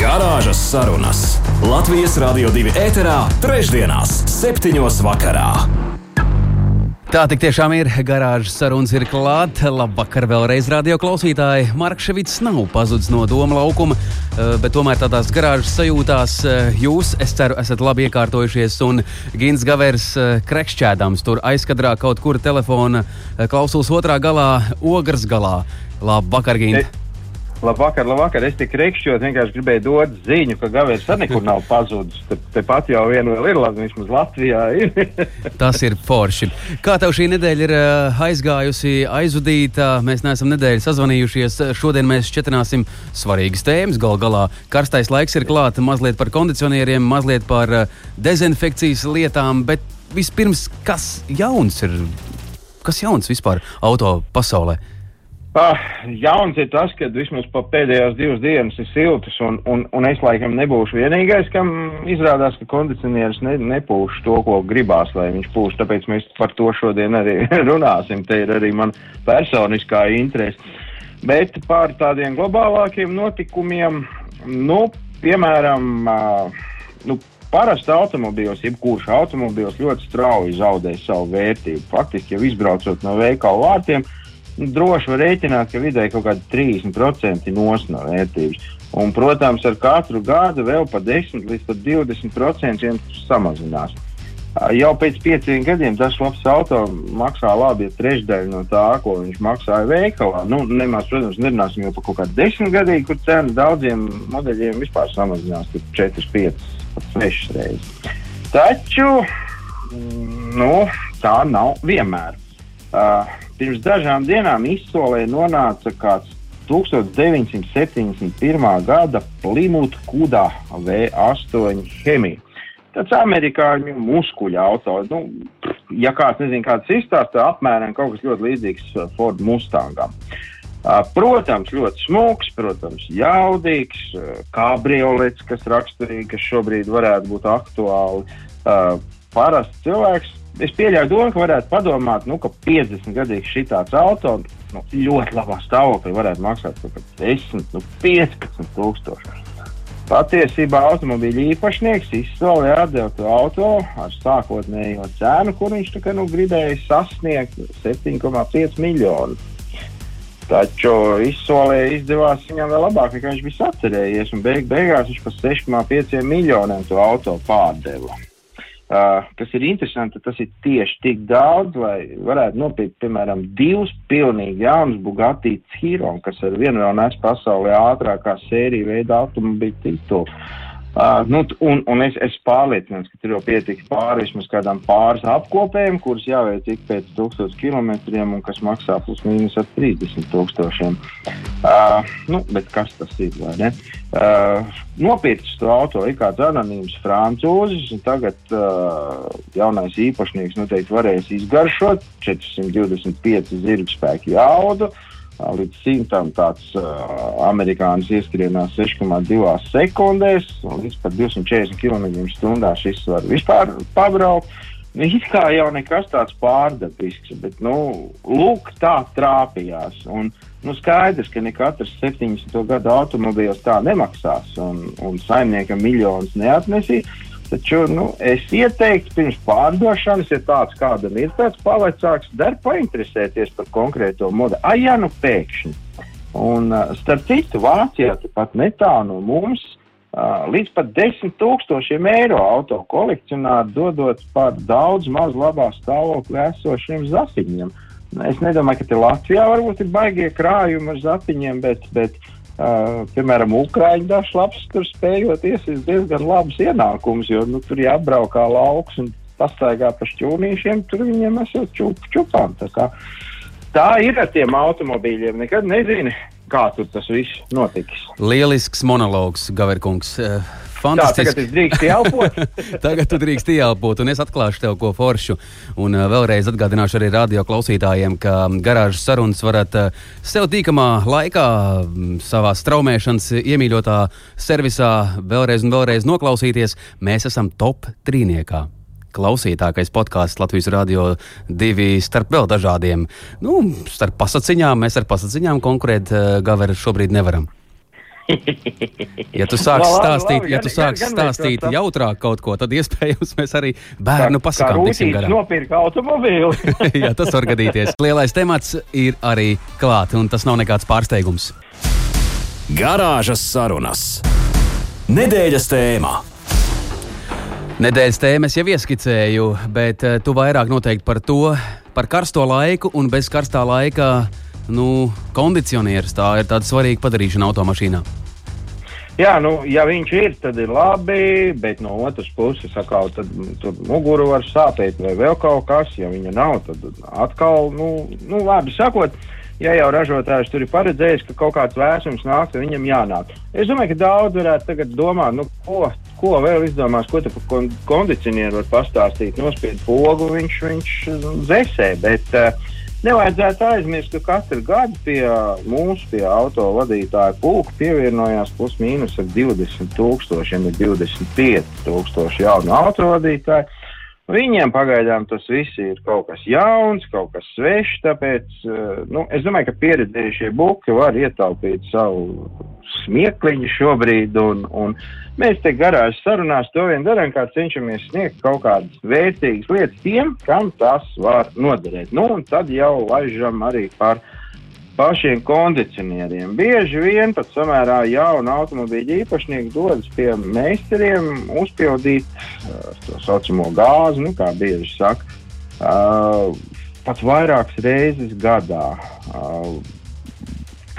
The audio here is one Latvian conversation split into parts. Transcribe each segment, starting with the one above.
Garāžas sarunas Latvijas Rādio 2 ēterā, trešdienās, septiņos vakarā. Tā tik tiešām ir. Garāžas sarunas ir klāta. Labvakar, vēlreiz radio klausītāji. Marks Ševits nav pazudis no doma laukuma, eh, bet tomēr tādās garāžas sajūtās eh, jūs, es ceru, esat labi iekārtojušies. Un Gins Gavers eh, krekšķēdams tur aizkadrā kaut kur telefona klausulas otrā galā, ogras galā. Labvakar, Gins! Labvakar, labvakar. Es tik rīkšķot, vienkārši gribēju dot ziņu, ka Gavējs arī nekur nav pazudis. Tepat te jau viena vēl ir, vismaz Latvijā ir. Tas ir forši. Kā tev šī nedēļa ir uh, aizgājusi, aizvadīta? Mēs neesam nedēļu sazvanījušies. Šodien mēs šķetināsim svarīgas tēmas. Gal galā karstais laiks ir klāts, mazliet par kondicionieriem, mazliet par uh, dezinfekcijas lietām. Bet vispirms, kas jauns ir? Kas jauns vispār auto pasaulē? Ah, jauns ir tas, ka vismaz pēdējās divas dienas ir siltas, un, un, un es laikam nebūšu vienīgais, kam izrādās, ka kondicionieris ne, nepūš to, ko gribās, lai viņš pūš. Tāpēc mēs par to šodien arī runāsim. Te ir arī man personiskā interese. Bet par tādiem globālākiem notikumiem, nu, piemēram, uh, nu, Parasti automobīls, jebkurš automobīls ļoti strauji zaudē savu vērtību. Faktiski, jau izbraucot no veikala vārtiem, droši var rēķināt, ka vidēji kaut kādi 30% nos no vērtības. Un, protams, ar katru gadu vēl pa 10 līdz pat 20% samazinās. Jau pēc pieciem gadiem tas labs auto maksā labi, ja trešdaļa no tā, ko viņš maksāja veikalā. Nu, nemaz, protams, nerunāsim jau par kaut kādu desmit gadīgu, kur cena daudziem modeļiem vispār samazinās 4, 5, pat 6 reizes. Taču mm, nu, tā nav vienmēr. Uh, pirms dažām dienām izsolē nonāca kāds 1971. gada Plymouth Kuda V8 ķemija. Tas amerikāņu muskuļu auto. Nu, ja kāds nezina, kāds izstāsta, apmēram kaut kas ļoti līdzīgs Ford Mustangam. Protams, ļoti smags, protams, jaudīgs, kabriolets, kas raksturīgi, kas šobrīd varētu būt aktuāli. Parasts cilvēks es pieļauju domu, ka varētu padomāt, nu, ka 50 gadīgs šitāds auto nu, ļoti labā stāvoklī varētu maksāt kaut kāds 10, nu, 15 tūkstoši. Patiesībā automobīļa īpašnieks izsolīja atdevu to auto ar sākotnējo cenu, kur viņš kā, nu, gribēja sasniegt 7,5 miljonu. Taču izsolīja izdevās viņam vēl labāk, nekā viņš bija atcerējies, beig beigās viņš par 6,5 miljoniem to auto pārdeva. Uh, kas ir interesanti, tas ir tieši tik daudz, lai varētu nopirkt, piemēram, divus pilnīgi jaunus Bugatti Chiron, kas ar vienu vēl nes pasaulē ātrākā sērija veida automobīļu titulu. Uh, nu, un, un es esmu pārliecināts, ka tur jau pietiks pāri vismaz kādām pāris apkopējiem, kuras jāveic ik pēc 1000 km un kas maksā plus mīnus ar 30 tūkstošiem. Uh, nu, bet kas tas ir? Uh, nopircis to auto ir kāds anonīms francūzis, un tagad uh, jaunais īpašnieks noteikti varēs izgaršot 425 zirgspēku jaudu. Uh, līdz simtam tāds uh, amerikānis ieskrienās 6,2 sekundēs, un līdz pat 240 km/h šis var vispār pabraukt. Nu, it kā jau nekas tāds pārdabisks, bet, nu, lūk, tā trāpījās. Un, nu, skaidrs, ka ne katrs 70. gada automobīls tā nemaksās, un, un saimniekam miljonus neatnesīs. Taču nu, es ieteiktu pirms pārdošanas, ja tāds kādam ir tāds pavacāks, dar painteresēties par konkrēto modeli. Ai, ja nu pēkšņi. Un, starp citu, Vācijā pat netālu no mums līdz pat 10 tūkstošiem eiro auto kolekcionāri dodot par daudz maz labā stāvoklī esošiem zasiņiem. Es nedomāju, ka te Latvijā varbūt ir baigie krājumi ar zatiņiem, bet, bet uh, Uh, piemēram, Ukrāņu dažs labs tur spējot iesist diezgan labus ienākumus, jo nu, tur jābraukā lauks un pastaigā pa šķūnīšiem, tur viņiem esot čup, čupām. Tā, kā, tā ir ar tiem automobīļiem, nekad nezini, kā tur tas viss notiks. Lielisks monologs, Gaverkungs. Fantastiski. Tā, tagad drīkst ielpot. tagad tu drīkst ielpot, un es atklāšu tev ko foršu. Un uh, vēlreiz atgādināšu arī radio klausītājiem, ka garāžas sarunas varat uh, sev tīkamā laikā um, savā straumēšanas iemīļotā servisā vēlreiz un vēlreiz noklausīties. Mēs esam top trīniekā klausītākais podkāsts Latvijas Rādio 2 starp vēl dažādiem. Nu, starp pasakiņām mēs ar pasakiņām konkurēt uh, Gaveru šobrīd nevaram. Ja tu sāksi No, stāstīt, labi, ja gan- tu sāksi gan- gan stāstīt to- jautrāk kaut ko, tad iespējams mēs arī bērnu pasakām tiksim garām. nopirka automobīli. Jā, tas var gadīties. Lielais temats ir arī klāts, un tas nav nekāds pārsteigums. Garāžas sarunas. Nedēļas tēmā. Nedēļas tēmas jau ieskicēju, bet eh, tu vairāk noteikti par to, par karsto laiku un bez karstā laika. Nu, kondicionieris tā ir tāda svarīga padarīšana automašīnā. Jā, nu, ja viņš ir, tad ir labi, bet no otras puses, atkal, tad tur muguru var sāpēt vai vēl kaut kas. Ja viņa nav, tad atkal, nu, nu labi sakot, ja jau ražotājs tur ir paredzējis, ka kaut kāds vēsums nāk, tad viņam jānāk. Es domāju, ka daudz varētu tagad domāt, nu, ko, ko vēl izdomās, ko tu par kon kondicionieru var pastāstīt. Nospied pogu, viņš, viņš zesē, bet uh, Nevajadzētu aizmirst, ka katru gadu pie mūsu, pie auto vadītāja pulka pievienojās plus mīnus ar 20 tūkstošiem, ir 25 tūkstoši jaunu autovadītāju. Viņiem pagaidām tas viss ir kaut kas jauns, kaut kas svešs, tāpēc eh, nu, es domāju, ka pieredzējušie buki var ietaupīt savu smiekliņu šobrīd, un, un mēs te garāžas sarunās to vien darām, kā cenšamies sniegt kaut kādas vērtīgas lietas tiem, kam tas var noderēt. Nu, un tad jau laižam arī par pašiem kondicionieriem. Bieži vien pat samērā jaunu automobīļu īpašnieki dodas pie meistariem uzpildīt uh, to saucamo gāzi, nu, kā bieži saka, uh, pat vairākas reizes gadā. Uh,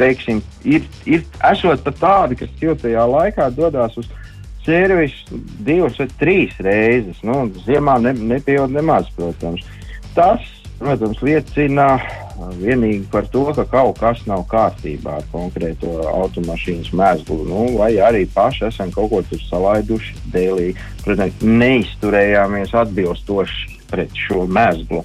teiksim, ir, ir esot pat tādi, kas siltajā laikā dodas uz servisu divas vai trīs reizes. Nu, ziemā ne, nepieaug nemaz, protams. Tas, protams, liecina vienīgi par to, ka kaut kas nav kārtībā ar konkrēto automašīnas mēslu. Nu, vai arī paši esam kaut ko tur salaiduši dēlī. Protams, neizturējāmies atbilstoši pret šo mēslu.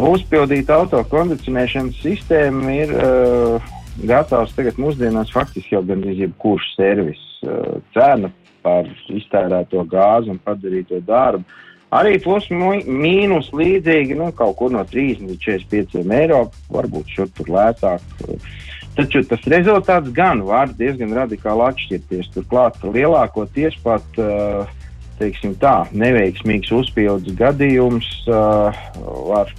Uzpildīt autokondicionēšanas sistēmu ir uh, gatavs tagad mūsdienās faktiski jau gandrīz jebkurš servis. Uh, cena par iztērēto gāzi un padarīto darbu. Arī plus mīnus līdzīgi, nu, kaut kur no 30 līdz 45 eiro, varbūt šur tur lētāk. Taču tas rezultāts gan var diezgan radikāli atšķirties. Turklāt lielākoties pat, uh, teiksim tā, neveiksmīgs uzpildes gadījums uh, var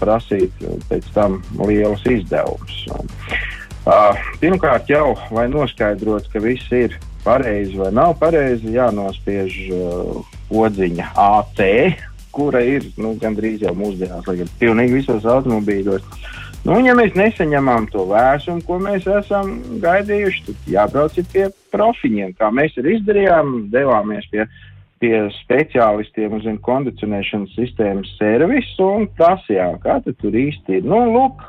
prasīt pēc tam lielus izdevumus. Pirmkārt, jau lai noskaidrotu, ka viss ir pareizi vai nav pareizi, jānospiež uh, odziņa AC, kura ir nu, gandrīz jau mūsdienās, lai gan pilnīgi visos automobīļos. Nu, ja mēs nesaņemam to vēstumu, ko mēs esam gaidījuši, tad jābrauc pie profiņiem, kā mēs arī izdarījām, devāmies pie, pie speciālistiem uz kondicionēšanas sistēmas servisu, un tas jā, kā tur īsti ir. Nu, lūk,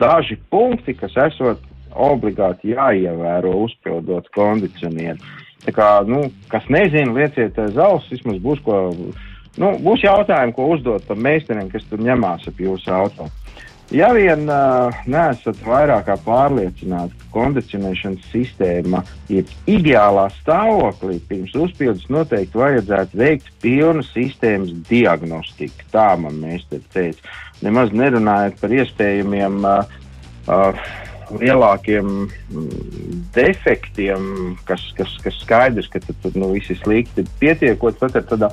daži punkti, kas esot obligāti jāievēro uzpildot kondicionieru. Tā kā, nu, kas nezina, lieciet aiz auss, vismaz būs ko, nu, būs jautājumi, ko uzdot par meistariem, kas tur ņemās ap jūsu auto. Ja vien uh, neesat vairāk pārliecināti, ka kondicionēšanas sistēma ir ideālā stāvoklī, pirms uzpildes noteikti vajadzētu veikt pilnu sistēmas diagnostiku. Tā man meistars teica. Nemaz nerunājot par iespējamiem uh, uh, lielākiem mm, defektiem, kas, kas, kas skaidrs, ka tur nu, viss ir slikti. Pietiekot pat ar tādā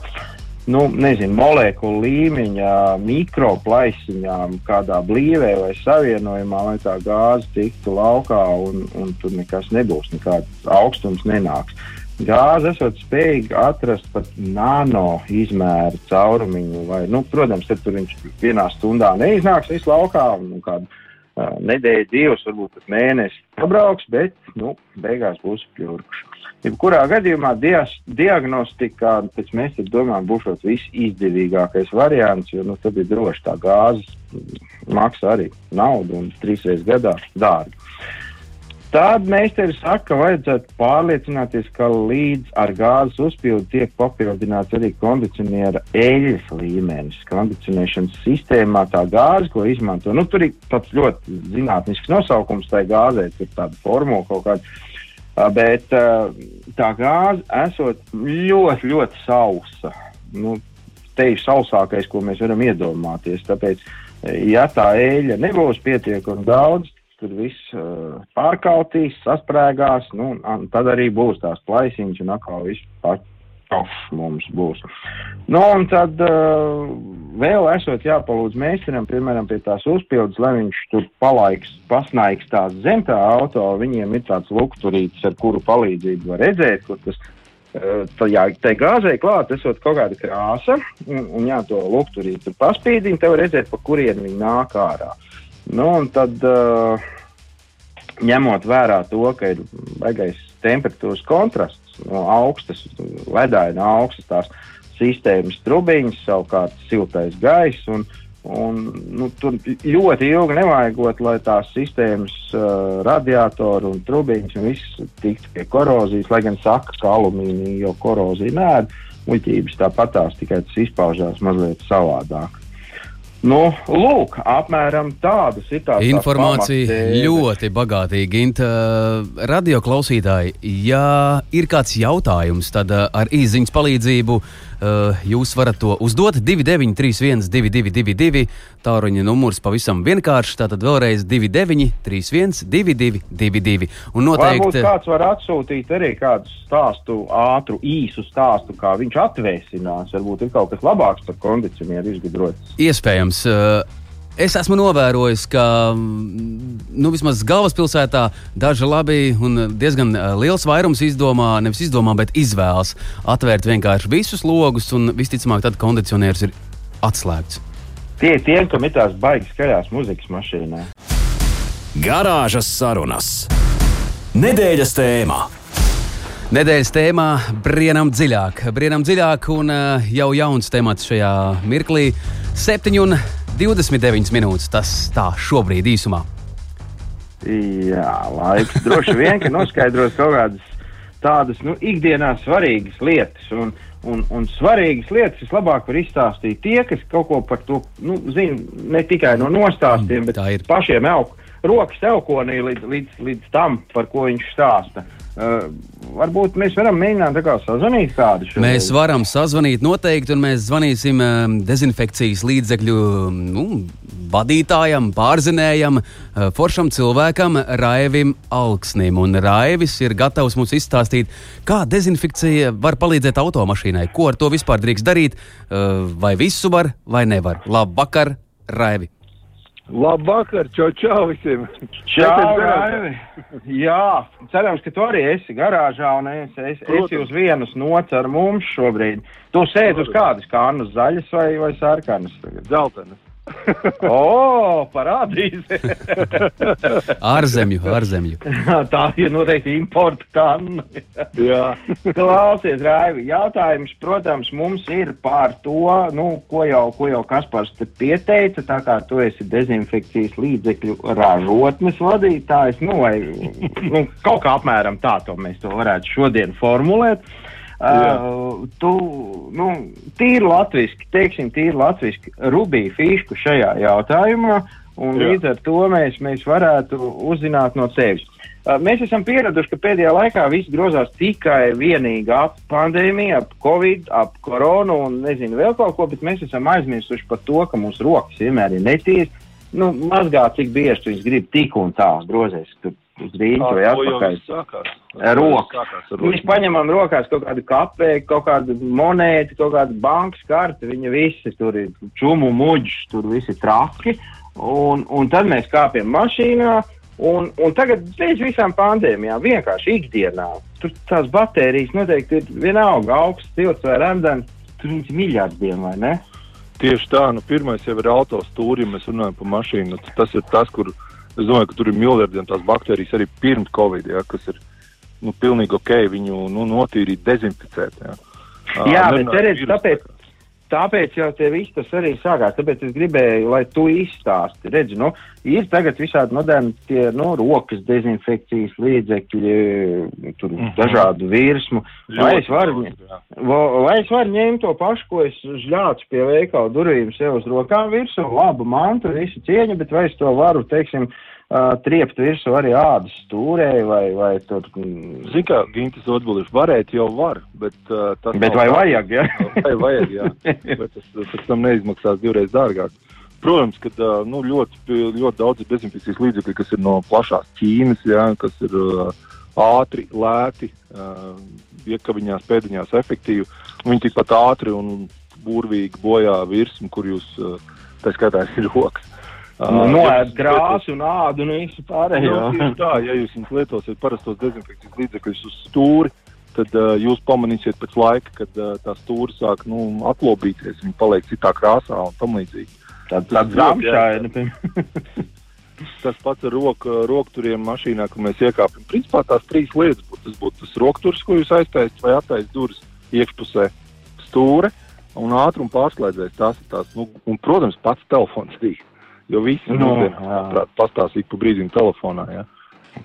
nu, nezinu, molekulu līmeņa mikroplaisiņām, kādā blīvē vai savienojumā, lai tā gāze tiktu laukā un, un tur nekas nebūs, nekāds augstums nenāks. Gāze esot spējīga atrast pat nano izmēru caurumiņu, vai, nu, protams, tur viņš vienā stundā neiznāks visu laukā, un kādu uh, nedēļu, divas, varbūt pat mēnesi pabrauks, bet, nu, beigās būs pļurkuši. Jebkurā gadījumā dias, diagnostikā, pēc mēs domājam, būs viss izdevīgākais variants, jo nu, tad ir droši tā gāzes maksā arī naudu un trīsreiz gadā dārgi. Tad meistars saka, ka vajadzētu pārliecināties, ka līdz ar gāzes uzpildi tiek papildināts arī kondicioniera eļļas līmenis. Kondicionēšanas sistēmā tā gāze, ko izmanto, nu, tur ir tāds ļoti zinātnisks nosaukums tai gāzē, tur tāda formula kaut kāda. Bet tā gāze esot ļoti, ļoti sausa. Nu, te ir sausākais, ko mēs varam iedomāties. Tāpēc, ja tā eļļa nebūs pietiekami daudz, tur viss uh, pārkautīs, sasprēgās, nu, un tad arī būs tās plaisiņas, un atkal viss pakaušs mums būs. Nu, un tad uh, vēl esot jāpalūdz meistaram, piemēram, pie tās uzpildes, lai viņš tur palaiks, pasnaiks tās zem tā auto, viņiem ir tāds lukturītis, ar kuru palīdzību var redzēt, kur tas tajā tā gāzē klāt, esot kaut kāda krāsa, un, un jā, to lukturīti tur paspīdini, tev redzēt, pa kurien viņi nāk ārā. Nu, un tad ņemot vērā to, ka ir baigais temperatūras kontrasts no augstas, ledaina augstas tās sistēmas trubiņas, savukārt siltais gaiss. Un, un, nu, tur ļoti ilgi nevajagot, lai tās sistēmas, uh, radiatori un trubiņas un viss tiktu pie korozijas, lai gan saka, ka alumīnija jau korozija nē, muļķības tāpatās, tikai tas izpaužās mazliet savādāk. Nu, lūk, apmēram tādas ir tās informācija. Ļoti bagātīga. Inta, radio klausītāji, ja ir kāds jautājums, tad ar īsiņas palīdzību Uh, jūs varat to uzdot 2931, 222, tāruņa numurs pavisam vienkārši. Tātad vēlreiz 2931, 222. Un noteikti Varbūt kāds var atsūtīt arī kādu stāstu, ātru, īsu stāstu, kā viņš atvēsinās. Varbūt ir kaut kas labāks par kondicionieru izgudrots. Iespējams. Uh, Es esmu novērojis, ka mm, nu, vismaz galvaspilsētā daži labi un diezgan eh, liels vairums izdomā, nevis izdomā, bet izvēlas atvērt vienkārši visus logus, un visticamāk, tad kondicionieris ir atslēgts. Tie ir tie, kam ir tās baigas skaļās muzikas mašīnā. Garāžas sarunas. Nedēļas tēmā. Nedēļas tēmā brienam dziļāk. Brienam dziļāk un uh, jau jauns temats šajā mirklī. Septiņi un 29 minūtes. Tas tā šobrīd īsumā. Jā, laiks droši vien, ka noskaidros kaut kādas tādas nu, ikdienā svarīgas lietas. Un, un, un svarīgas lietas vislabāk var izstāstīt tie, kas kaut ko par to nu, zina ne tikai no nostāstiem, bet pašiem elk, rokas elkonī līdz, līdz, līdz tam, par ko viņš stāsta. Uh, varbūt mēs varam mēģināt kā, sazvanīt kādu šo. Mēs varam sazvanīt noteikti, un mēs zvanīsim um, dezinfekcijas līdzekļu nu, vadītājam, pārzinējam, uh, foršam cilvēkam, Raivim Alksnim. Un Raivis ir gatavs mums izstāstīt, kā dezinfekcija var palīdzēt automašīnai, ko ar to vispār drīkst darīt, uh, vai visu var vai nevar. Labvakar, Raivi! Labvakar, čau, čau visiem! Čau! Jā, cerams, ka tu arī esi garāžā un es, es, esi uz vienas nots ar mums šobrīd. Tu sēdi uz kādas kārnas, zaļas vai, vai sarkanas? Zeltanas o, oh, parādīs! ārzemju, ārzemju. Tā ir noteikti importa kanna. Jā. Klausies, Raivi, jautājums, protams, mums ir par to, nu, ko jau, ko jau Kaspars te pieteica, tā kā tu esi dezinfekcijas līdzekļu ražotnes vadītājs, nu, vai, nu, kaut kā apmēram tā to mēs to varētu šodien formulēt. Uh, Uh, tu, nu, tīri latviski, teiksim, tīri latviski, rubīja fišku šajā jautājumā, un Jā. līdz ar to mēs, mēs varētu uzzināt no tevis. Uh, mēs esam pieraduši, ka pēdējā laikā viss grozās tikai vienīgi ap pandēmiju, ap covid, ap koronu un nezinu vēl kaut ko, bet mēs esam aizmirsuši par to, ka mūsu rokas vienmēr ir netīras. Nu, mazgā, cik bieži viņas grib tik un tā grozēs, tur uz rīņķa vai atpakaļ. Rokas. Mēs paņemam rokās kaut kādu kapēku, kaut kādu monētu, kaut kādu bankas karti, viņa visi tur ir čumu muģis, tur visi traki. Un, un tad mēs kāpjam mašīnā. Un, un tagad pēc visām pandēmijām, vienkārši ikdienā, tur tās baterijas noteikti ir vienalga augsts, silts vai randams, tur viņas ir miljardiem, vai ne? Tieši tā, nu pirmais jau ir autostūri, ja mēs runājam par mašīnu. Tas ir tas, kur mēs Es domāju, ka tur ir miljardiem tās baktērijas arī pirms Covid, ja, kas ir nu, pilnīgi ok, viņu nu, notīrīt, dezinficēt. Ja. Jā, uh, bet redz, tāpēc, tāpēc jau te viss tas arī sākās. Tāpēc es gribēju, lai tu izstāsti. Redzi, nu, ir tagad visādi moderni tie, nu, rokas dezinfekcijas līdzekļi, tur mm -hmm. dažādu virsmu. Vai es, varu, vai es varu ņemt to pašu, ko es žļācu pie veikala durvīm sev uz rokām virsmu, labu mantu, visu cieņu, bet vai es to varu, teiksim, uh, triept virsū arī ādas stūrē vai, vai tur. Mm. Zini, kā Gintas atbildēšu, varēt jau var, bet uh, tas. Bet vai vajag, ja? vai vajag, jā. bet tas pēc tam neizmaksās divreiz dārgāk. Protams, ka uh, nu, ļoti, ļoti daudz dezinfekcijas līdzekļi, kas ir no plašās Ķīnas, jā, kas ir uh, ātri, lēti, uh, iekaviņās, pēdiņās efektīvi. Viņi tikpat ātri un burvīgi bojā virsmu, kur jūs, uh, tā skaitā, ir rokas. Nu, Noēd krāsu un ādu un visu pārējo. Nu, tā, ja jūs lietosiet parastos dezinfekcijas līdzekļus uz stūri, tad uh, jūs pamanīsiet pēc laika, kad uh, tā stūra sāk nu, atlobīties, viņa paliek citā krāsā un tam līdzīgi. Tāda tā zamšaina. tas pats ar roku, rokturiem mašīnā, kad mēs iekāpjam. Principā tās trīs lietas būtu. Tas būtu tas rokturs, ko jūs aiztaisat vai attaisat durvis iekšpusē, stūre un ātruma pārslēdzējs. Tās ir tās, nu, un, protams, pats telefons rīk. Jo visi no, nu, mūsdienās pastāstīt pa brīdim telefonā. Jā.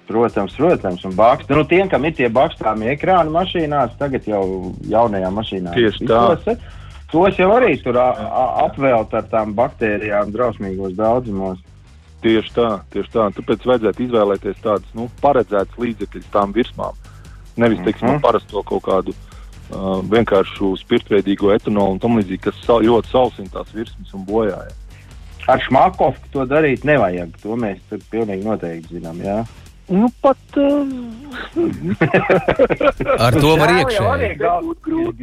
Protams, protams, un baksti. Nu, tiem, kam ir tie bakstāmi ekrāni mašīnās, tagad jau jaunajā mašīnā. Tieši tā. Tos, tos jau arī tur apvēlt ar tām baktērijām drausmīgos daudzumos. Tieši tā, tieši tā. Tāpēc vajadzētu izvēlēties tādus nu, paredzētus līdzekļus tām virsmām. Nevis, teiksim, mm -hmm. parasto kaut kādu uh, vienkāršu spirtveidīgo etanolu un tam līdzīgi, kas sa ļoti sausina tās virsmas un bojāja ar šmakovku to darīt nevajag. To mēs pilnīgi noteikti zinām. Jā. Nu, pat. Uh... Ar to var iekšā.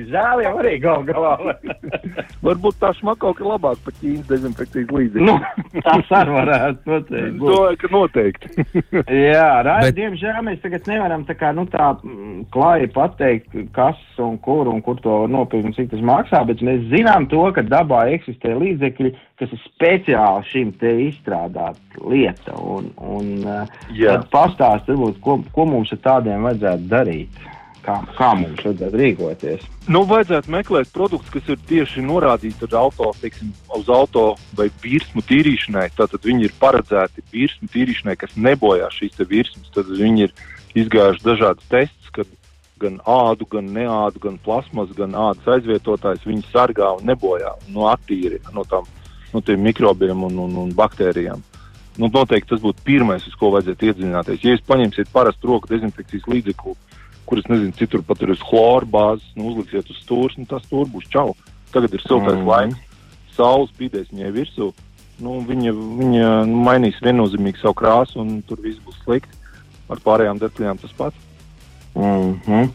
Žēl jau arī gal galā. Varbūt tā šmakauka ir labāka par ķīnas dezinfekcijas līdzekli. Nu, tas arī varētu noteikti. Domāju, ka noteikti. Jā, rādi, Bet... diemžēl mēs tagad nevaram tā kā, nu, tā mm, klāji pateikt, kas un kur un kur to nopirkt un cik tas maksā, bet mēs zinām to, ka dabā eksistē līdzekļi, kas ir speciāli šim te izstrādāt lieta. Un, un, Jā. tad pastāst, varbūt, ko, ko mums ar tādiem vajadzētu darīt. Kā, kā mums vajadzētu rīkoties? Nu, vajadzētu meklēt produktus, kas ir tieši norādīti auto, teiksim, uz auto vai virsmu tīrīšanai. Tātad viņi ir paredzēti virsmu tīrīšanai, kas nebojā šīs virsmas. Tad viņi ir izgājuši dažādas testus, kad gan ādu, gan neādu, gan plasmas, gan ādas aizvietotājs viņi sargā un nebojā no attīri no, tām, no tiem mikrobiem un, un, un baktērijām nu, noteikti tas būtu pirmais, uz ko vajadzētu iedziļināties. Ja jūs paņemsiet parastu roku dezinfekcijas līdzekli, kurus, nezinu, citur pat ir uz chloru bāzes, nu, uzliksiet uz stūres, nu, tas stūri būs čau. Tagad ir siltais mm. laiks, saules spīdēs viņai virsū. Nu, viņa viņa nu, mainīs viennozīmīgi savu krāsu, un tur viss būs slikti. Ar pārējām detaļām tas pats. Mm -hmm.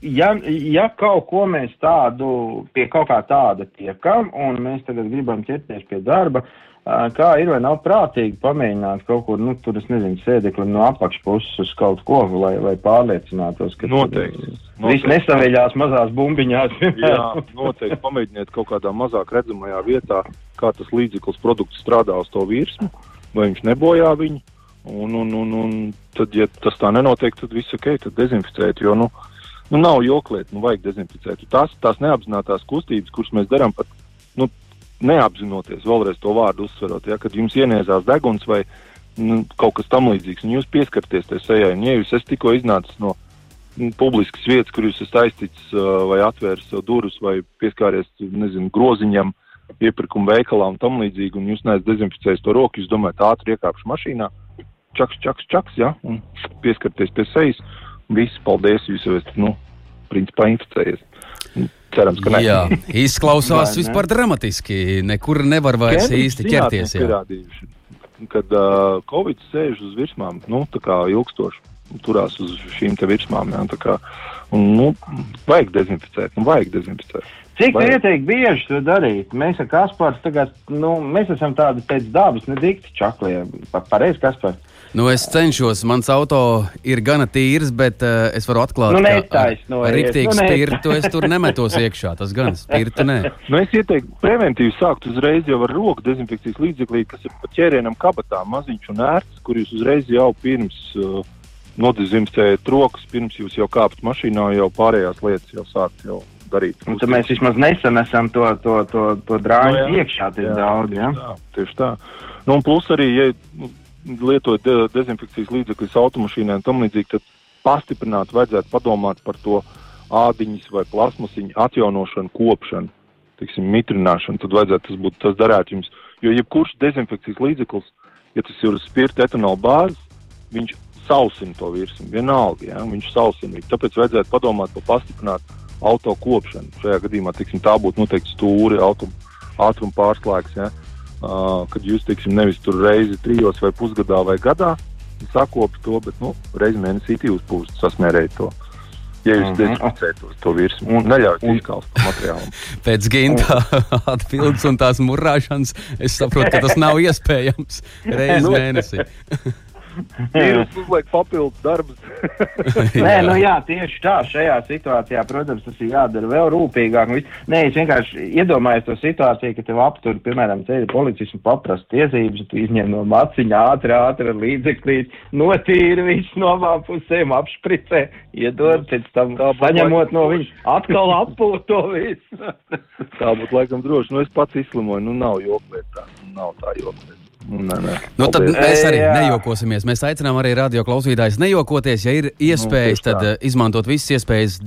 ja, ja kaut ko mēs tādu, pie kaut kā tāda tiekam, un mēs tagad gribam ķerties pie darba, Kā ir vai nav prātīgi pamēģināt kaut kur, nu, tur es nezinu, sēdekli no apakšpuses uz kaut ko, lai, lai pārliecinātos, ka noteikti. Viss nesavēļās mazās bumbiņās. Jā, noteikti pamēģiniet kaut kādā mazāk redzamajā vietā, kā tas līdzeklis produkts strādā uz to virsmu, vai viņš nebojā viņu. Un, un, un, un tad, ja tas tā nenotiek, tad viss ok, tad dezinficēt, jo, nu, nu nav jokliet, nu, vajag dezinficēt. Tās, tās neapzinātās kustības, kuras mēs darām pat, nu, neapzinoties, vēlreiz to vārdu uzsverot, ja, kad jums ieniezās deguns vai nu, kaut kas tamlīdzīgs, un jūs pieskarties tai sejai, un ja jūs esat tikko iznācis no nu, publiskas vietas, kur jūs esat aizticis uh, vai atvēris sev durvis vai pieskāries, nezinu, groziņam, iepirkuma veikalā un tam līdzīgi, un jūs neesat dezinficējis to roku, jūs domājat, ātri iekāpšu mašīnā, čaks, čaks, čaks, ja, un pieskarties pie sejas, viss, paldies, jūs jau esat, nu, principā inficējies. Cerams, ka ne. Jā, izklausās Vai, vispār ne? dramatiski. Nekur nevar vairs Kembrīdž īsti ķerties. Kad uh, Covid sēž uz virsmām, nu, tā kā ilgstoši turās uz šīm virsmām. Jā, kā, un, nu, vajag dezinficēt, nu, vajag dezinficēt. Cik tu ieteikti bieži to darīt? Mēs ar Kasparu tagad, nu, mēs esam tādi pēc dabas, ne dikti čaklie. Pareizi, Kaspars. Nu, es cenšos, mans auto ir gana tīrs, bet uh, es varu atklāt, nu, ka ar, no rīktīgu nu, spirtu es tur nemetos iekšā. Tas gan spirtu nē. Nu, es ieteiktu preventīvi sākt uzreiz jau ar roku dezinfekcijas līdzeklī, kas ir pa ķērienam kabatā maziņš un ērts, kur jūs uzreiz jau pirms uh, nodezinficējat rokas, pirms jūs jau kāpat mašīnā, jau pārējās lietas jau sākt jau darīt. Un tad mēs vismaz nesanesam to, to, to, to drāņu Nu, jā. iekšā tik daudz. Ja? Tā, tieši tā. Nu, un plus arī, ja nu, lietojat de dezinfekcijas līdzekļus automašīnai un tam līdzīgi, tad pastiprināt vajadzētu padomāt par to ādiņas vai plasmasiņu atjaunošanu, kopšanu, tiksim, mitrināšanu. Tad vajadzētu tas būt tas darētu jums. Jo jebkurš dezinfekcijas līdzeklis, ja tas ir uz spirta etanola bāzes, viņš sausina to virsmu. Vienalga, ja? viņš sausina. Tāpēc vajadzētu padomāt par pastiprinātu auto kopšanu. Šajā gadījumā tiksim, tā būtu noteikti stūri, ātruma pārslēgs. Ja? Kad jūs teiksim, nevis tur reizi trijos vai pusgadā vai gadā sakopjat to, bet nu, reizi mēnesī jūs pūst sasmērējat to. Ja jūs Mhm. dezinficējat to, to virsmu un neļaujat izkalst materiālu. Pēc ginta atbildes un tās murāšanas es saprotu, ka tas nav iespējams reizi Nu. mēnesī. Vīrus uzliek papildus darbus. Nē, nu jā, tieši tā. Šajā situācijā, protams, tas ir jādara vēl rūpīgāk. Nē, es vienkārši iedomājos to situāciju, ka tev aptur, piemēram, ceļa policists un paprasta tiesības, tu izņem no maciņa ātri, ātri ar līdzeklīt, notīri visu no abām pusēm, apšpricē, iedod, pēc tam Tā paņemot no viņa, atkal appūt to visu. Tā būtu laikam droši. Nu, es pats izslimoju, nu nav joklētā. Nav tā joklētā. Nu, nē, nē. Nu, tad Paldies. mēs arī Jā. nejokosimies. Mēs aicinām arī radio klausītājus nejokoties. Ja ir iespējas, Nu, tieši tā. tad uh, izmantot visas iespējas,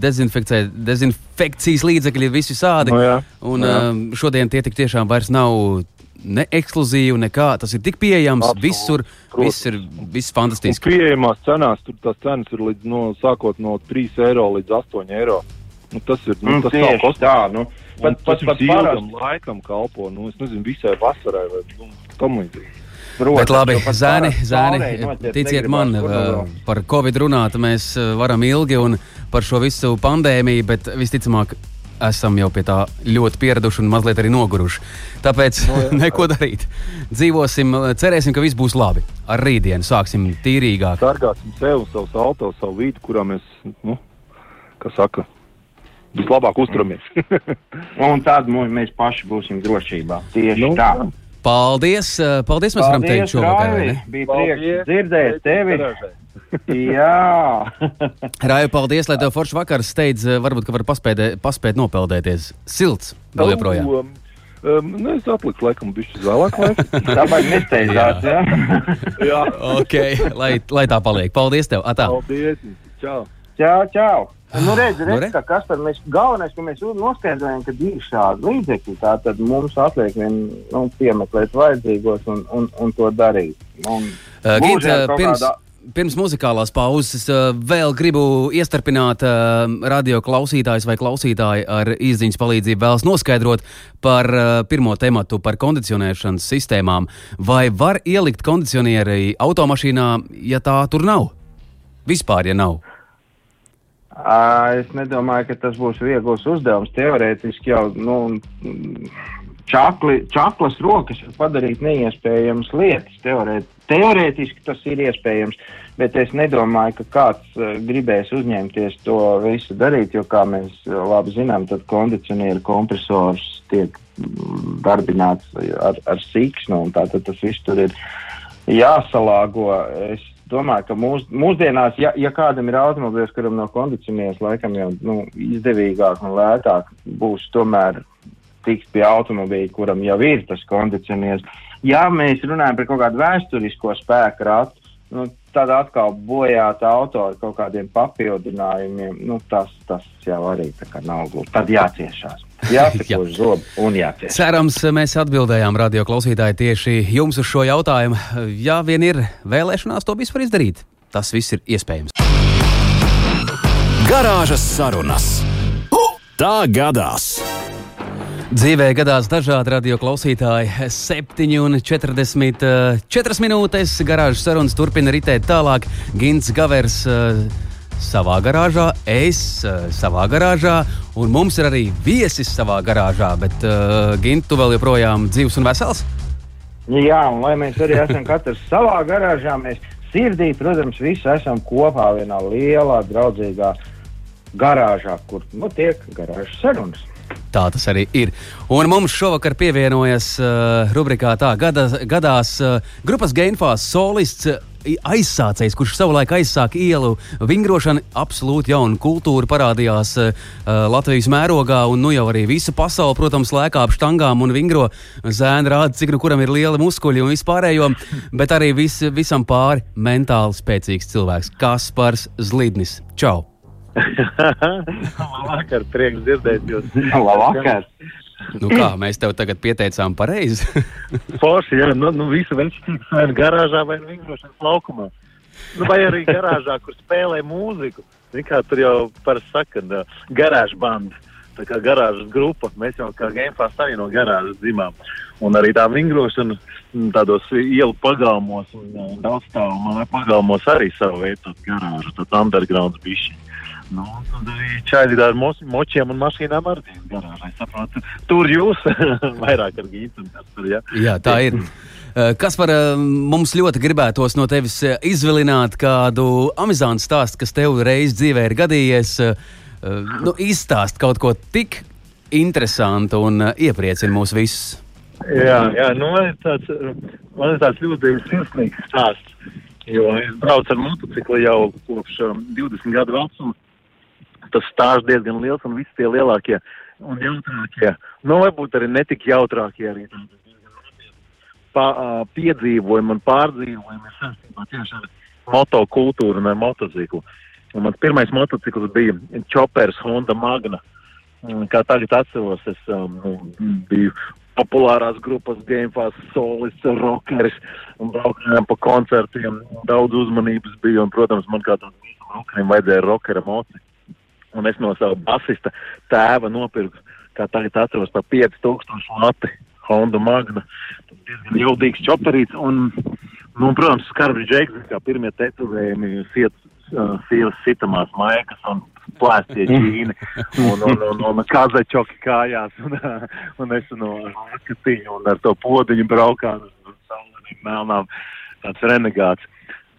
dezinfekcijas līdzekļi visi sādi. Nu, jā. un Jā. uh, šodien tie tik tiešām vairs nav ne ekskluzīvi, nekā. Tas ir tik pieejams Absolūti, visur. protams. Viss ir viss Un fantastiski. pieejamās cenās, tur tās cenas ir līdz, no, sākot no 3 eiro līdz 8 eiro. Nu, tas ir nu, Nu, tas tieši nav tā, nu. Pat, Pat, pat ilgam laikam kalpo, nu, es nezinu, visai vasarai vai nu, tam līdzīgi. Protams, Bet labi, zēni, zēni, noķert ticiet man, vēl. par Covid runāt mēs uh, varam ilgi un par šo visu pandēmiju, bet visticamāk, esam jau pie tā ļoti pieraduši un mazliet arī noguruši. Tāpēc neko darīt. Dzīvosim, cerēsim, ka viss būs labi. Ar rītdienu sāksim tīrīgāk. Sargāsim sevi, savus auto, savu vidi, kurā mēs, nu, kā saka, vislabāk uzturamies. Un tad mēs paši būsim drošībā. Tieši Nu, tā. jā. Paldies! uh, Paldies, mēs varam teikt šovakar. Bija prieks dzirdēt tevi. Jā, Rāja, paldies, lai tev foršs vakars steidz. uh, Varbūt, ka var paspēt, paspēt nopeldēties. Silts vēl joprojām. Um, um, nu, es atliku, laikam, bišķi vēlāk. laikam. tāpēc nesteidzās. Jā. jā, Ok, lai, lai tā paliek. Paldies tev! Atā. paldies. Čau. Čau, čau. Nu, redz, Nu, re. redz, ka kas tad mēs galvenais, ka mēs noskaidrojam, ka ir šādi līdzekļi, tā tad mums atliek vien nu, piemeklēt vajadzīgos un, un, un to darīt. Un, Uh, Gint, kaut pirms, kādā- pirms muzikālās pauzes uh, vēl gribu iestarpināt radio klausītājus vai klausītāju ar izziņas palīdzību vēlas noskaidrot par pirmo tematu, par kondicionēšanas sistēmām. Vai var ielikt kondicionieri automašīnā, ja tā tur nav? Vispār, ja nav. Es nedomāju, ka tas būs viegls uzdevums. Teorētiski jau nu, čakli, čaklas rokas var padarīt neiespējamas lietas. Teorēt, teorētiski tas ir iespējams, bet es nedomāju, ka kāds gribēs uzņemties to visu darīt, jo, kā mēs labi zinām, tad kondicionieru kompresors tiek darbināts ar, ar siksnu, un tātad tas viss tur ir jāsalāgo. Es domāju, ka mūs, mūsdienās, ja, ja kādam ir automobilis, kuram no kondicionieris laikam jau nu, izdevīgāk un lētāk būs tomēr tikt pie automobīļa, kuram jau ir tas kondicionieris. Ja mēs runājam par kaut kādu vēsturisko spēku ratu, nu, tad atkal bojāt auto ar kaut kādiem papildinājumiem, nu, tas, tas jau arī nav gluži. Tad jāciešās. Jāsakož zobu un jācieš. Cerams, mēs atbildējām radio klausītāji tieši jums uz šo jautājumu. Ja vien ir vēlēšanās to visu var izdarīt, tas viss ir iespējams. Garāžas sarunas. Tā gadās. Dzīvē gadās dažādi radio klausītāji. 7,44 minūtes garāžas sarunas turpina ritēt tālāk. Gins Gavers uh, savā garāžā, es uh, savā garāžā, un mums ir arī viesis savā garāžā. Bet, uh, Gint, tu vēl joprojām dzīvs un vesels? Jā, un lai mēs arī esam katrs savā garāžā, mēs sirdī, protams, visi esam kopā vienā lielā, draudzīgā garāžā, kur nu, tiek garāžas sarunas. Tā tas arī ir. Un mums šovakar pievienojas uh, rubrikā tā gada, gadās uh, grupas Gainfās solists. Uh, aizsācējs, kurš savulaik aizsāka ielu vingrošanu, absolūti jauna kultūra parādījās uh, Latvijas mērogā, un nu jau arī visa pasaule, protams, lēkā ap štangām un vingro zēnu rāda, cik nu kuram ir liela muskuļi un vispārējo, bet arī vis, visam pāri mentāli spēcīgs cilvēks - Kaspars Zlidnis. Čau! Labvakar, prieks dzirdēt jūs. Labvakar! Nu kā, mēs tev tagad pieteicām pareizi? Forši, jā, nu, nu visu vēl vai garāžā, vai vingrošanas laukumā. Nu, vai arī garāžā, kur spēlē mūziku. Zin, kā tur jau parasti saka, garāža banda. Tā kā garāžas grupa, mēs jau kā Gamefast arī no garāžas dzimām. Un arī tā vingrošana tādos ielu pagalmos un uh, daudz stāvu māju pagalmos arī savu veidu garāžu, tāds undergrounds bišķiņ. Nu, tad čaļi ar mo močiem un mašīnām garāžā. Es saprotu, tur jūs vairāk ar gītu tur, jā. Tā ir. Kas par mums ļoti gribētos no tevis izvilināt kādu amizantu stāstu, kas tev reiz dzīvē ir gadījies? Nu, izstāst kaut ko tik interesantu un iepriecina mūs visus. Jā, jā nu, man, ir tāds, man ir tāds ļoti sirsnīgs stāsts. Jo es braucu ar motociklu jau kopš um, 20 gadu vecuma tas stāsts diezgan liels un visi tie lielākie un jautrākie, nu varbūt arī netik jautrākie arī pa, uh, piedzīvojumi un pārdzīvojumi ir saistībā tieši ar motokultūru un ar motociklu. Un mans pirmais motocikls bija Chopers Honda Magna. Kā tagad atceros, es um, biju populārās grupas Gamefās solists, rockeris un braukājām pa koncertiem. Daudz uzmanības bija un, protams, man kā tādam rockerim vajadzēja rockera moci un es no sava basista tēva nopirku, kā tagad atceros, par 5000 lati Honda Magna. Tas diezgan jaudīgs čoperīts, un, nu, protams, skarbs džeks, kā pirmie tetovējumi, sievas sitamās maikas un plēstie džīni, un, un, un, un kazačoki kājās, un, un es no skatiņu un ar to podiņu braukānu uz saulēniem melnām, tāds renegāts.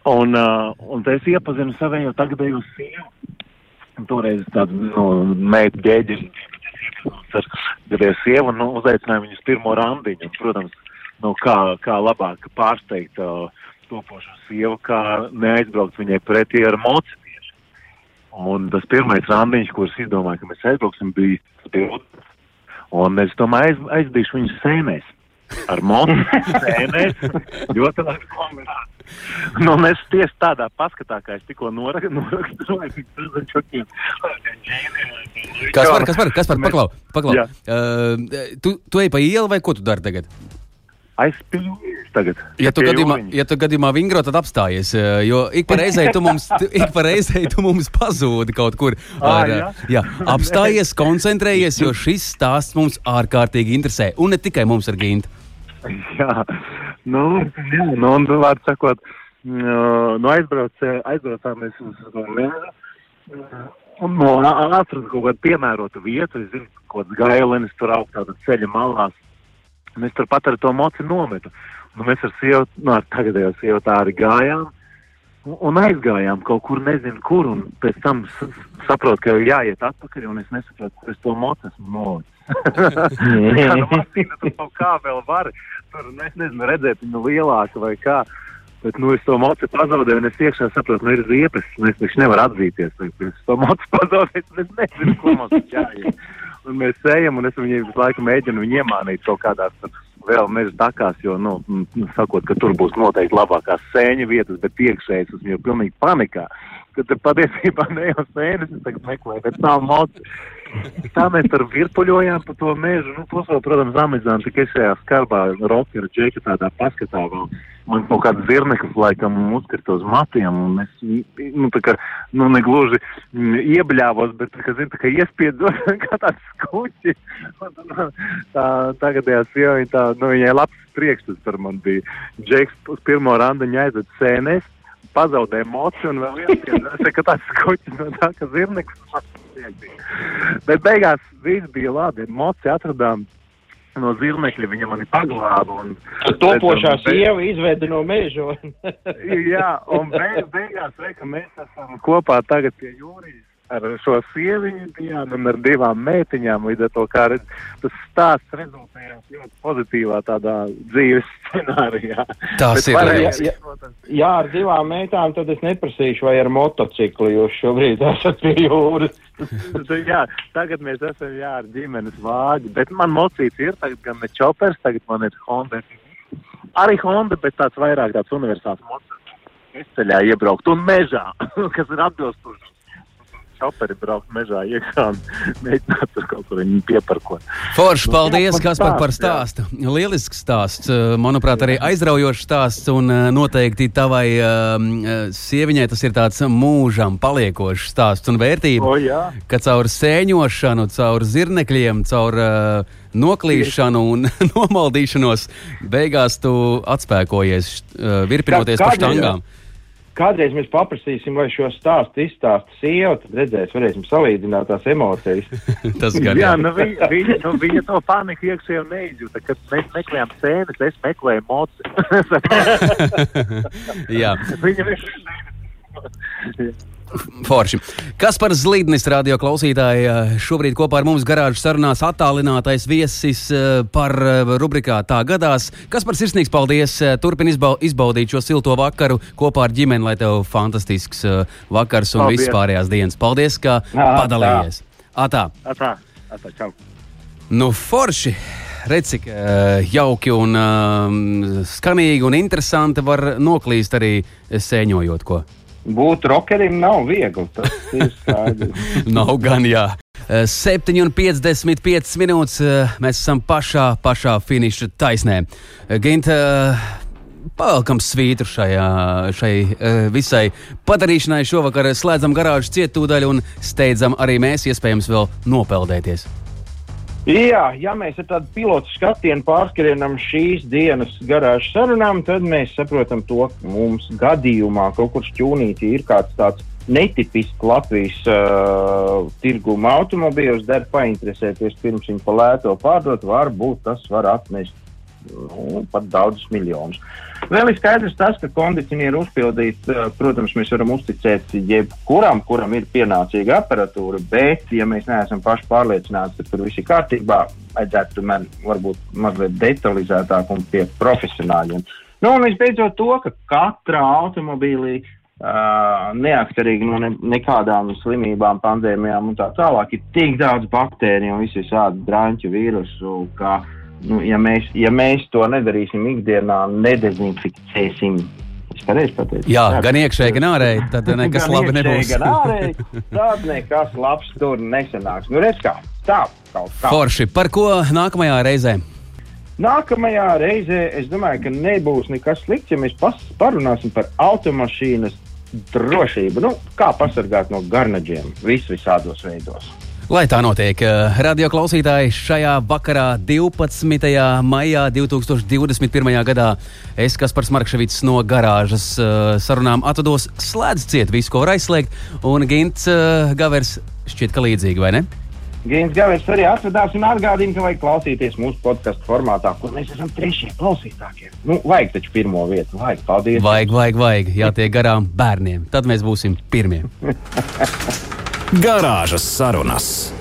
Un, uh, un es iepazinu savējo tagadējo sievu, Toreiz tāda nu, meita ģēģis ar gadēju sievu un nu, uzaicināja viņus pirmo randiņu. Un, protams, nu, kā, kā labāk pārsteigt uh, topošo sievu, kā neaizbraukt viņai pretī ar mocīties. Un tas pirmais randiņš, kurus izdomāju, ka mēs aizbrauksim, bija pilns. Un es domāju, aiz, aizdīšu viņus sēnēs. Ar monētu ļoti labi kombinēt. Nu, mēs tieši tādā paskatā, kā es tikko noraksturoju, kas var, kas var, kas var, paklau, paklau. Uh, tu, tu ej pa ielu vai ko tu dari tagad? Aizspīlēju tagad. Ja tu, gadījumā, ja tu gadījumā vingro, tad apstājies. Jo ik pa reizei tu mums, ik pa reizei tu mums pazūdi kaut kur. Ar, à, jā. Jā, apstājies, koncentrējies, jo šis stāsts mums ārkārtīgi interesē. Un ne tikai mums ar Gintu. Jā, nu, jā, nu, un vārds sakot, nu, aizbrauc, aizbraucām mēs uz to mēru. Un no atrast kaut kādu piemērotu vietu, es zinu, kaut kāds gailenis tur augstā ceļa malās. Un es turpat ar to moci nometu. Un mēs ar sievu, nu, ar tagadējo sievu tā arī gājām. Un aizgājām kaut kur, nezinu, kur. Un pēc tam saprotu, ka jāiet atpakaļ, un es nesaprotu, kur es to mocu esmu nolicis. nu, kā vēl var, tur, nu, nezinu, redzēt viņu lielāku vai kā. Bet, nu, es to mocu pazaudēju, un es iekšā saprotu, nu, ir riepes, un es taču nevaru atzīties. Es to mocu pazaudēju, un es nezinu, kur mums jāiet. Un mēs ejam, un es viņai visu laiku mēģinu viņu iemānīt kaut kādās vēl meža takās, jo, nu, sakot, ka tur būs noteikti labākās sēņa vietas, bet iekšēji esmu jau pilnīgi panikā. Kad patiesībā ne jau sēnes, es tagad meklēju, bet nav moci. Tā mēs tur virpuļojām pa to mežu. Nu, tos vēl, protams, amizām tikai šajā skarbā rokeru džeka tādā paskatā vēl. Man kaut kāds zirneklis laikam uzkrita uz matiem, un es, nu, tā kā, nu, negluži iebļāvos, bet, tā kā, zin, tā kā iespiedos kā tāds skuķi. tā tagadējā sieva, tā, nu, viņai labs priekšstats par man bija. Džeks uz pirmo randiņu aizved sēnēs, pazaudēja mociju un vēl viens, ka tāds skuķis no tā, ka zirneklis Bet beigās viss bija labi. Moci atradām no zirnekļa, viņa mani paglāba. Un, Topošā sieva izveda no meža. jā, un beig, beigās, re, ka mēs esam kopā tagad pie jūrijas. Ar šo sieviņu bijām un ar divām meitiņām. Līdz ar to, kā redz, tas stāsts rezultējās ļoti pozitīvā tādā dzīves scenārijā. Tas Bet ir varēja lieliski. izmantot- Jā, ar divām meitām tad es neprasīšu, vai ar motociklu jūs šobrīd esat pie jūras. Jā, tagad mēs esam jā, ar ģimenes vāģi, bet man mocīts ir tagad gan ne čopers, tagad man ir Honda. Arī Honda, bet tāds vairāk tāds universāls mocīts. Es ceļā iebraukt un mežā, kas ir atbilstoši. Čoperi braukt mežā iekšā un mēģināt tur kaut kur pieparkot. Forši, paldies, jā, par par stāstu, stāstu. Lielisks stāsts, eh, manuprāt, arī aizraujošs stāsts, un eh, noteikti tavai um, sieviņai tas ir tāds mūžam paliekošs stāsts un vērtība. O, jā. ka caur sēņošanu, caur zirnekļiem, caur uh, noklīšanu un nomaldīšanos, beigās tu atspēkojies, uh, virpinoties Kā- pa kādēļ? štangām. Kādreiz mēs paprasīsim, lai šo stāstu izstāsta sieva, tad redzēs, varēsim salīdzināt tās emocijas. Tas gan Jā, jā. nu viņa, viņa, nu viņa to paniku iekšēji jau neizjūta. Kad mēs meklējām sēnes, es meklēju moci. jā. viņa Forši. Kas par Zlīdnis radio klausītāju eh, šobrīd kopā ar mums garāžas sarunās attālinātais viesis eh, par eh, rubrikā Tā gadās. Kas par sirsnīgs paldies. Turpin izbau izbaudīt šo silto vakaru kopā ar ģimeni, lai tev fantastisks vakars un Paldies. vispārējās dienas. Paldies, ka padalījies. Atā. Atā, atā, čau. Nu, forši. Redz, cik jauki un uh, skanīgi un interesanti var noklīst arī sēņojot ko. Būt rokerim nav viegli. Nav gan jā. 7,55 minūtes. eh, Mēs esam pašā, pašā finiša taisnē. Ginte, pavelkam svītru šajā, šai eh, visai padarīšanai. Šovakar slēdzam garāžu cietūdaļu un steidzam arī mēs, iespējams, vēl nopeldēties. Jā, ja mēs ar tādu pilotu skatienu pārskrienam šīs dienas garāžas sarunām, tad mēs saprotam to, ka mums gadījumā kaut kur šķūnītī ir kāds tāds netipisks Latvijas uh, tirguma automobīls, der painteresēties pirms viņa pa lēto pārdot, varbūt tas var atnest nu, pat daudzus miljonus. Vēl ir skaidrs tas, ka kondicionieru uzpildīt, eh, protams, mēs varam uzticēt jebkuram, kuram ir pienācīga aparatūra, bet, ja mēs neesam paši pārliecināti, ka tur viss ir kārtībā, vajadzētu tomēr varbūt mazliet detalizētāk un pie profesionāļiem. Nu, un visbeidzot to, ka katrā automobīlī Uh, neatkarīgi no ne, nekādām slimībām, pandēmijām un tā tālāk, ir tik daudz baktēriju un visu tādu drāņķu vīrusu, ka, nu, ja, mēs, ja mēs to nedarīsim ikdienā, nedezinficēsim. Es pareizi pateicu. Jā, gan iekšēji, gan ārēji. Tad nekas Gan labi nebūs. Gan ārēji, tad nekas labs tur nesanāks. Nu, redz kā, tā kaut kā. Forši. Par ko nākamajā reizē? Nākamajā reizē es domāju, ka nebūs nekas slikts, ja mēs parunāsim par automašīnas drošību. Nu, kā pasargāt no garnaģiem vis visādos veidos. Lai tā notiek, eh, radio klausītāji, šajā vakarā, 12. maijā 2021. gadā, es, kas par Smarkševits no garāžas eh, sarunām atvados, slēdz ciet visu, ko var aizslēgt, un Gints eh, Gavers šķiet, ka līdzīgi, vai ne? Gīns Gavers arī atvedās un atgādina, ka vajag klausīties mūsu podkāstu formātā, kur mēs esam trešie klausītākie. Nu, vajag taču pirmo vietu, vajag. Paldies! Vajag, vajag, vajag, jātiek garām bērniem. Tad mēs būsim pirmie. Garāžas sarunas.